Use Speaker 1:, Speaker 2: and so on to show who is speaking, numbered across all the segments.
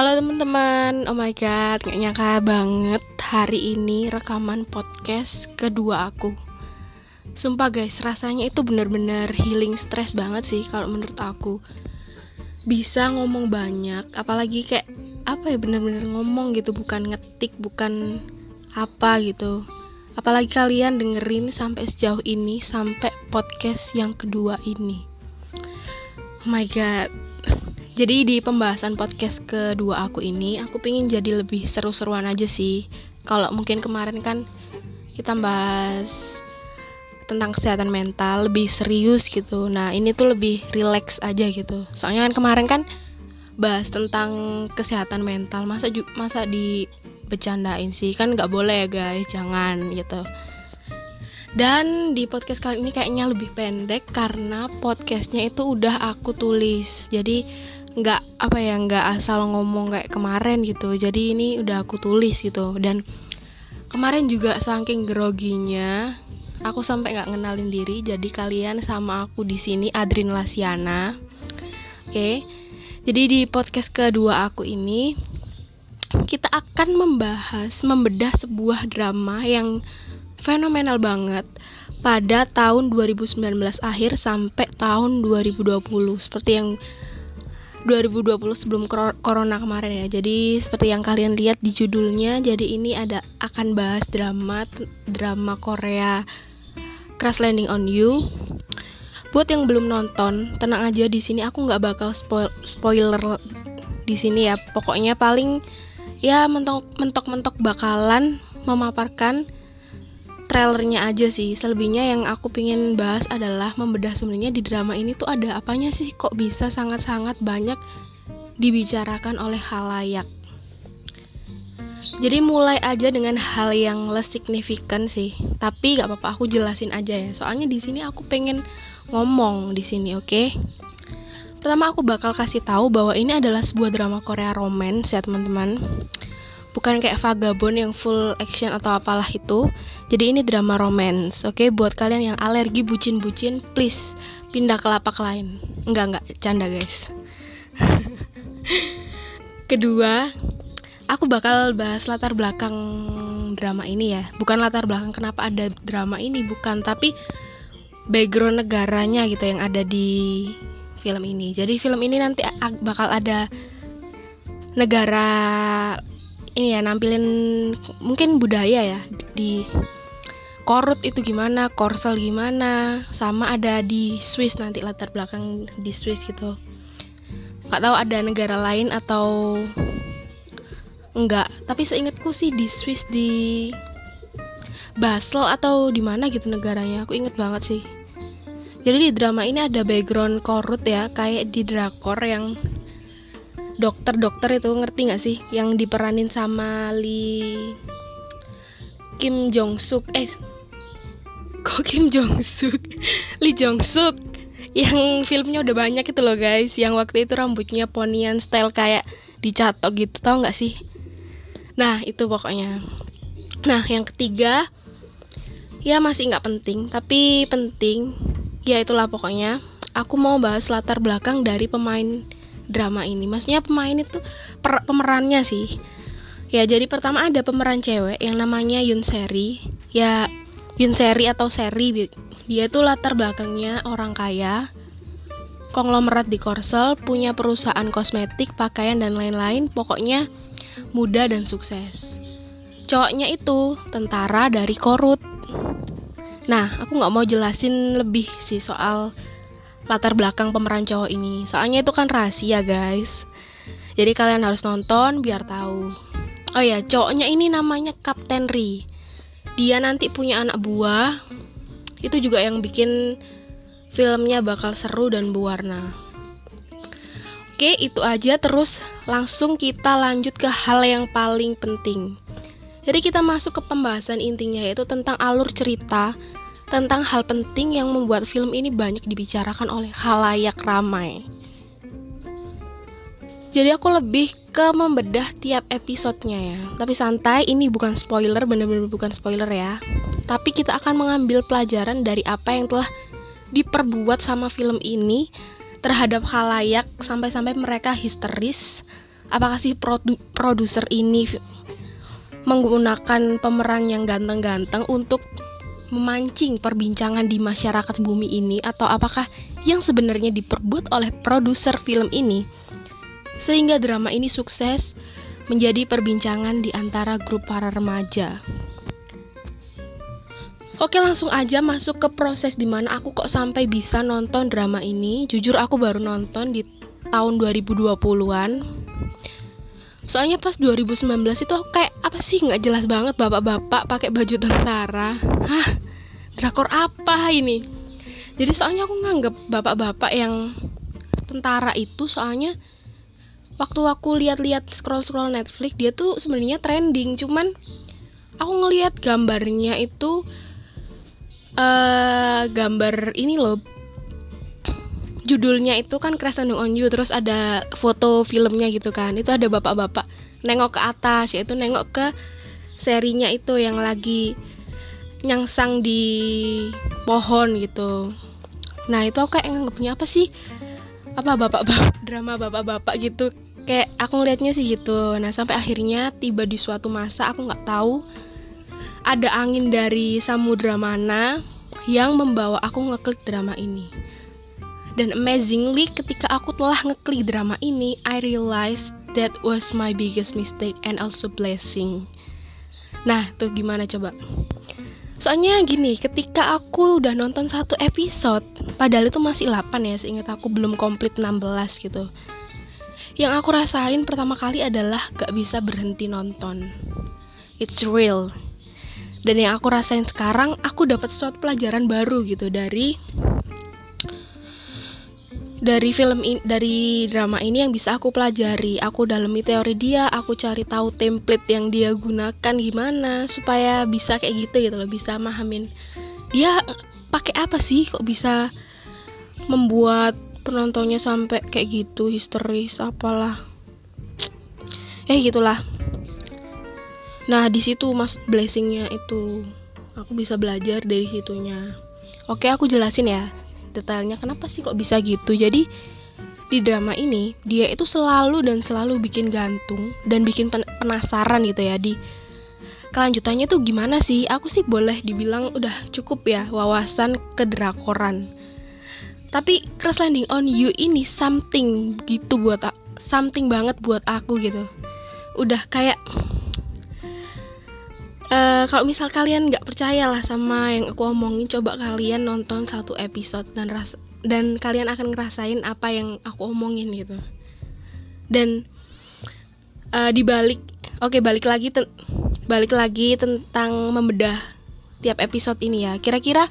Speaker 1: Halo teman-teman, oh my god, gak nyangka banget hari ini rekaman podcast kedua aku. Sumpah guys, rasanya itu bener-bener healing stress banget sih kalau menurut aku. Bisa ngomong banyak, apalagi kayak apa ya bener-bener ngomong gitu, bukan ngetik, bukan apa gitu. Apalagi kalian dengerin sampai sejauh ini, sampai podcast yang kedua ini. Oh my god, jadi di pembahasan podcast kedua aku ini, aku pingin jadi lebih seru-seruan aja sih. Kalau mungkin kemarin kan kita bahas tentang kesehatan mental lebih serius gitu. Nah ini tuh lebih relax aja gitu. Soalnya kan kemarin kan bahas tentang kesehatan mental, masa masa di bercandain sih kan nggak boleh ya guys, jangan gitu. Dan di podcast kali ini kayaknya lebih pendek karena podcastnya itu udah aku tulis. Jadi nggak apa ya nggak asal ngomong kayak kemarin gitu. Jadi ini udah aku tulis gitu. Dan kemarin juga saking groginya aku sampai nggak ngenalin diri. Jadi kalian sama aku di sini Adrin Lasiana. Oke. Jadi di podcast kedua aku ini kita akan membahas membedah sebuah drama yang fenomenal banget pada tahun 2019 akhir sampai tahun 2020 seperti yang 2020 sebelum corona kemarin ya. Jadi seperti yang kalian lihat di judulnya, jadi ini ada akan bahas drama drama Korea Crash Landing on You. Buat yang belum nonton, tenang aja di sini aku nggak bakal spoil spoiler di sini ya. Pokoknya paling ya mentok-mentok bakalan memaparkan trailernya aja sih. Selebihnya yang aku pingin bahas adalah membedah sebenarnya di drama ini tuh ada apanya sih? Kok bisa sangat-sangat banyak dibicarakan oleh halayak? Jadi mulai aja dengan hal yang less signifikan sih. Tapi gak apa-apa aku jelasin aja ya. Soalnya di sini aku pengen ngomong di sini oke? Okay? pertama aku bakal kasih tahu bahwa ini adalah sebuah drama Korea romance ya teman-teman bukan kayak vagabond yang full action atau apalah itu. Jadi ini drama romance oke? Okay? buat kalian yang alergi bucin-bucin please pindah ke lapak lain. Enggak enggak. Canda guys. Kedua aku bakal bahas latar belakang drama ini ya. Bukan latar belakang kenapa ada drama ini bukan. Tapi background negaranya gitu yang ada di film ini. Jadi film ini nanti bakal ada negara ini ya nampilin mungkin budaya ya di Korut itu gimana, Korsel gimana, sama ada di Swiss nanti latar belakang di Swiss gitu. Gak tahu ada negara lain atau enggak, tapi seingatku sih di Swiss di Basel atau di mana gitu negaranya, aku inget banget sih. Jadi di drama ini ada background korut ya, kayak di drakor yang dokter-dokter itu ngerti nggak sih? Yang diperanin sama Lee Kim Jong Suk eh kok Kim Jong Suk Lee Jong Suk yang filmnya udah banyak itu loh guys. Yang waktu itu rambutnya ponian style kayak dicatok gitu tau nggak sih? Nah itu pokoknya. Nah yang ketiga ya masih nggak penting tapi penting ya itulah pokoknya. Aku mau bahas latar belakang dari pemain drama ini. Maksudnya pemain itu per, pemerannya sih. Ya jadi pertama ada pemeran cewek yang namanya Yun Seri. Ya Yun Seri atau Seri dia itu latar belakangnya orang kaya konglomerat di Korsel punya perusahaan kosmetik pakaian dan lain-lain. Pokoknya muda dan sukses. Cowoknya itu tentara dari Korut. Nah aku nggak mau jelasin lebih sih soal latar belakang pemeran cowok ini. Soalnya itu kan rahasia, guys. Jadi kalian harus nonton biar tahu. Oh ya, cowoknya ini namanya Kapten Ri. Dia nanti punya anak buah. Itu juga yang bikin filmnya bakal seru dan berwarna. Oke, itu aja terus langsung kita lanjut ke hal yang paling penting. Jadi kita masuk ke pembahasan intinya yaitu tentang alur cerita tentang hal penting yang membuat film ini banyak dibicarakan oleh halayak ramai. Jadi aku lebih ke membedah tiap episodenya ya. Tapi santai, ini bukan spoiler, bener-bener bukan spoiler ya. Tapi kita akan mengambil pelajaran dari apa yang telah diperbuat sama film ini terhadap halayak sampai-sampai mereka histeris apakah sih produ produser ini menggunakan pemeran yang ganteng-ganteng untuk memancing perbincangan di masyarakat bumi ini atau apakah yang sebenarnya diperbuat oleh produser film ini? Sehingga drama ini sukses menjadi perbincangan di antara grup para remaja. Oke langsung aja masuk ke proses di mana aku kok sampai bisa nonton drama ini. Jujur aku baru nonton di tahun 2020-an Soalnya pas 2019 itu kayak apa sih nggak jelas banget bapak-bapak pakai baju tentara. Hah? Drakor apa ini? Jadi soalnya aku nganggep bapak-bapak yang tentara itu soalnya waktu aku lihat-lihat scroll-scroll Netflix dia tuh sebenarnya trending. Cuman aku ngelihat gambarnya itu uh, gambar ini loh judulnya itu kan Crash Landing on You terus ada foto filmnya gitu kan. Itu ada bapak-bapak nengok ke atas yaitu nengok ke serinya itu yang lagi nyangsang di pohon gitu. Nah itu kayak nganggapnya apa sih? Apa bapak-bapak drama bapak-bapak gitu. Kayak aku ngeliatnya sih gitu. Nah sampai akhirnya tiba di suatu masa aku nggak tahu ada angin dari samudra mana yang membawa aku ngeklik drama ini. Dan amazingly ketika aku telah ngeklik drama ini, I realized that was my biggest mistake and also blessing. Nah, tuh gimana coba? Soalnya gini, ketika aku udah nonton satu episode, padahal itu masih 8 ya, seingat aku belum komplit 16 gitu. Yang aku rasain pertama kali adalah gak bisa berhenti nonton. It's real dan yang aku rasain sekarang aku dapat suatu pelajaran baru gitu dari dari film in, dari drama ini yang bisa aku pelajari. Aku dalami teori dia aku cari tahu template yang dia gunakan gimana supaya bisa kayak gitu gitu loh bisa mahamin. Dia pakai apa sih kok bisa membuat penontonnya sampai kayak gitu histeris apalah. Eh gitulah. Nah, di situ maksud blessingnya itu. Aku bisa belajar dari situnya. Oke, aku jelasin ya detailnya kenapa sih kok bisa gitu. Jadi di drama ini dia itu selalu dan selalu bikin gantung dan bikin penasaran gitu ya di kelanjutannya tuh gimana sih? Aku sih boleh dibilang udah cukup ya wawasan kedrakoran. Tapi Crash Landing on You ini something gitu buat something banget buat aku gitu. Udah kayak uh, kalau misal kalian nggak percaya lah sama yang aku omongin coba kalian nonton satu episode dan ras dan kalian akan ngerasain apa yang aku omongin gitu. Dan uh, dibalik oke okay, balik lagi balik lagi tentang membedah tiap episode ini ya. Kira-kira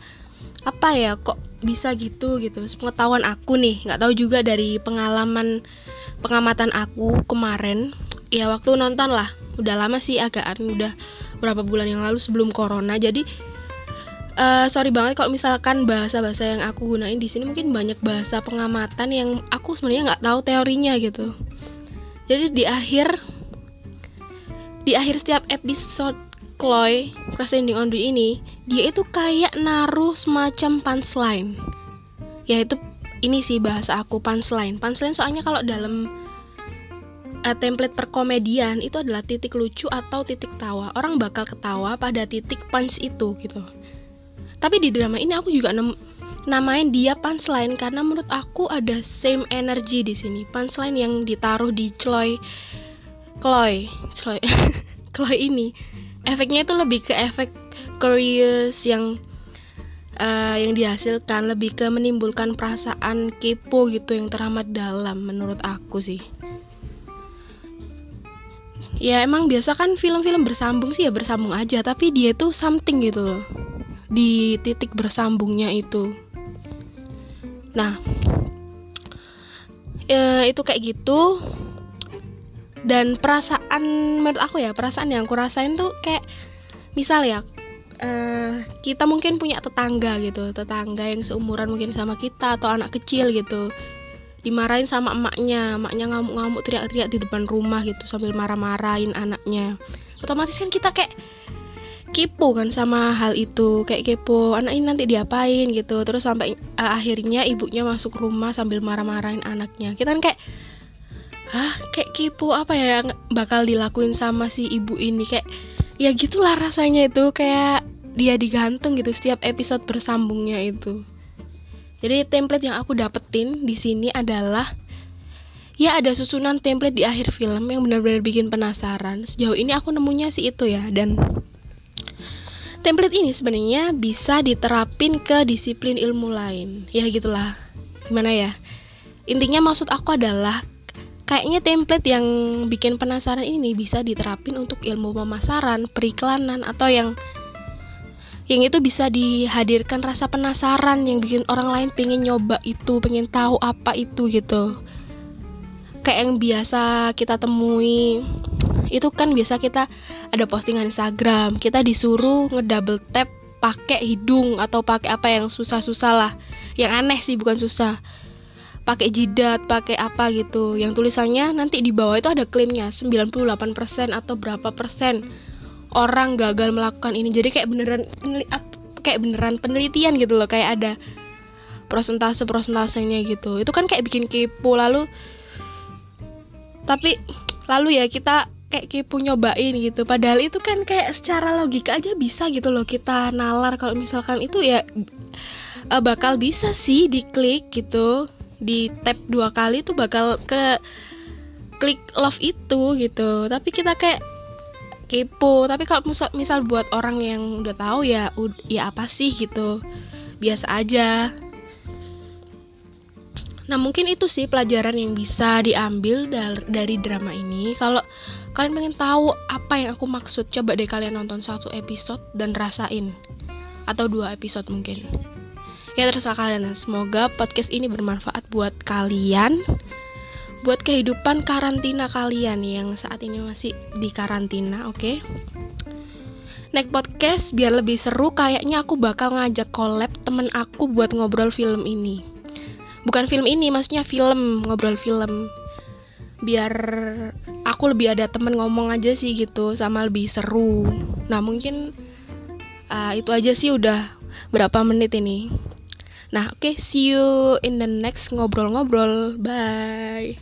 Speaker 1: apa ya kok bisa gitu gitu? Pengetahuan aku nih nggak tahu juga dari pengalaman pengamatan aku kemarin. Ya waktu nonton lah. Udah lama sih agak udah berapa bulan yang lalu sebelum corona. Jadi uh, sorry banget kalau misalkan bahasa-bahasa yang aku gunain di sini mungkin banyak bahasa pengamatan yang aku sebenarnya nggak tahu teorinya gitu. Jadi di akhir di akhir setiap episode Chloe Crash on You ini dia itu kayak naruh semacam punchline. Yaitu ini sih bahasa aku punchline. Punchline soalnya kalau dalam uh, template perkomedian itu adalah titik lucu atau titik tawa. Orang bakal ketawa pada titik punch itu gitu. Tapi di drama ini aku juga nem namain dia punchline karena menurut aku ada same energy di sini. Punchline yang ditaruh di Chloe Chloe Chloe Chloe ini efeknya itu lebih ke efek curious yang uh, yang dihasilkan lebih ke menimbulkan perasaan kepo gitu yang teramat dalam menurut aku sih ya emang biasa kan film-film bersambung sih ya bersambung aja. Tapi dia tuh something gitu loh. Di titik bersambungnya itu. Nah e, itu kayak gitu. Dan perasaan menurut aku ya perasaan yang aku rasain tuh kayak misal ya uh, kita mungkin punya tetangga gitu. Tetangga yang seumuran mungkin sama kita atau anak kecil gitu dimarahin sama emaknya. Emaknya ngamuk-ngamuk teriak-teriak di depan rumah gitu sambil marah-marahin anaknya. Otomatis kan kita kayak kepo kan sama hal itu kayak kepo anak ini nanti diapain? gitu. Terus sampai uh, akhirnya ibunya masuk rumah sambil marah-marahin anaknya. Kita kan kayak hah kayak kepo apa ya yang bakal dilakuin sama si ibu ini? Kayak ya gitulah rasanya itu kayak dia digantung gitu setiap episode bersambungnya itu jadi template yang aku dapetin di sini adalah ya ada susunan template di akhir film yang benar-benar bikin penasaran. Sejauh ini aku nemunya sih itu ya dan template ini sebenarnya bisa diterapin ke disiplin ilmu lain. Ya gitulah. Gimana ya? Intinya maksud aku adalah kayaknya template yang bikin penasaran ini bisa diterapin untuk ilmu pemasaran, periklanan atau yang yang itu bisa dihadirkan rasa penasaran yang bikin orang lain pengen nyoba itu, pengen tahu apa itu gitu. Kayak yang biasa kita temui itu kan biasa kita ada postingan Instagram, kita disuruh ngedouble tap pakai hidung atau pakai apa yang susah-susah lah. Yang aneh sih bukan susah pakai jidat, pakai apa gitu. Yang tulisannya nanti di bawah itu ada klaimnya 98% atau berapa persen orang gagal melakukan ini. Jadi kayak beneran kayak beneran penelitian gitu loh, kayak ada prosentase-prosentasenya gitu. Itu kan kayak bikin kepo. Lalu tapi lalu ya kita kayak kepo nyobain gitu. Padahal itu kan kayak secara logika aja bisa gitu loh kita nalar. Kalau misalkan itu ya uh, bakal bisa sih diklik gitu. Di tap dua kali tuh bakal ke klik love itu gitu. Tapi kita kayak kepo. Tapi kalau misal, misal buat orang yang udah tahu ya ya apa sih gitu? Biasa aja. Nah mungkin itu sih pelajaran yang bisa diambil dari, drama ini. Kalau kalian pengen tahu apa yang aku maksud coba deh kalian nonton satu episode dan rasain. Atau dua episode mungkin. Ya terserah kalian. Semoga podcast ini bermanfaat buat kalian buat kehidupan karantina kalian yang saat ini masih di karantina oke? Okay? Next podcast biar lebih seru kayaknya aku bakal ngajak collab temen aku buat ngobrol film ini. Bukan film ini maksudnya film ngobrol film. Biar aku lebih ada temen ngomong aja sih gitu sama lebih seru. Nah mungkin uh, itu aja sih udah berapa menit ini Nah, oke, okay, see you in the next ngobrol-ngobrol. Bye.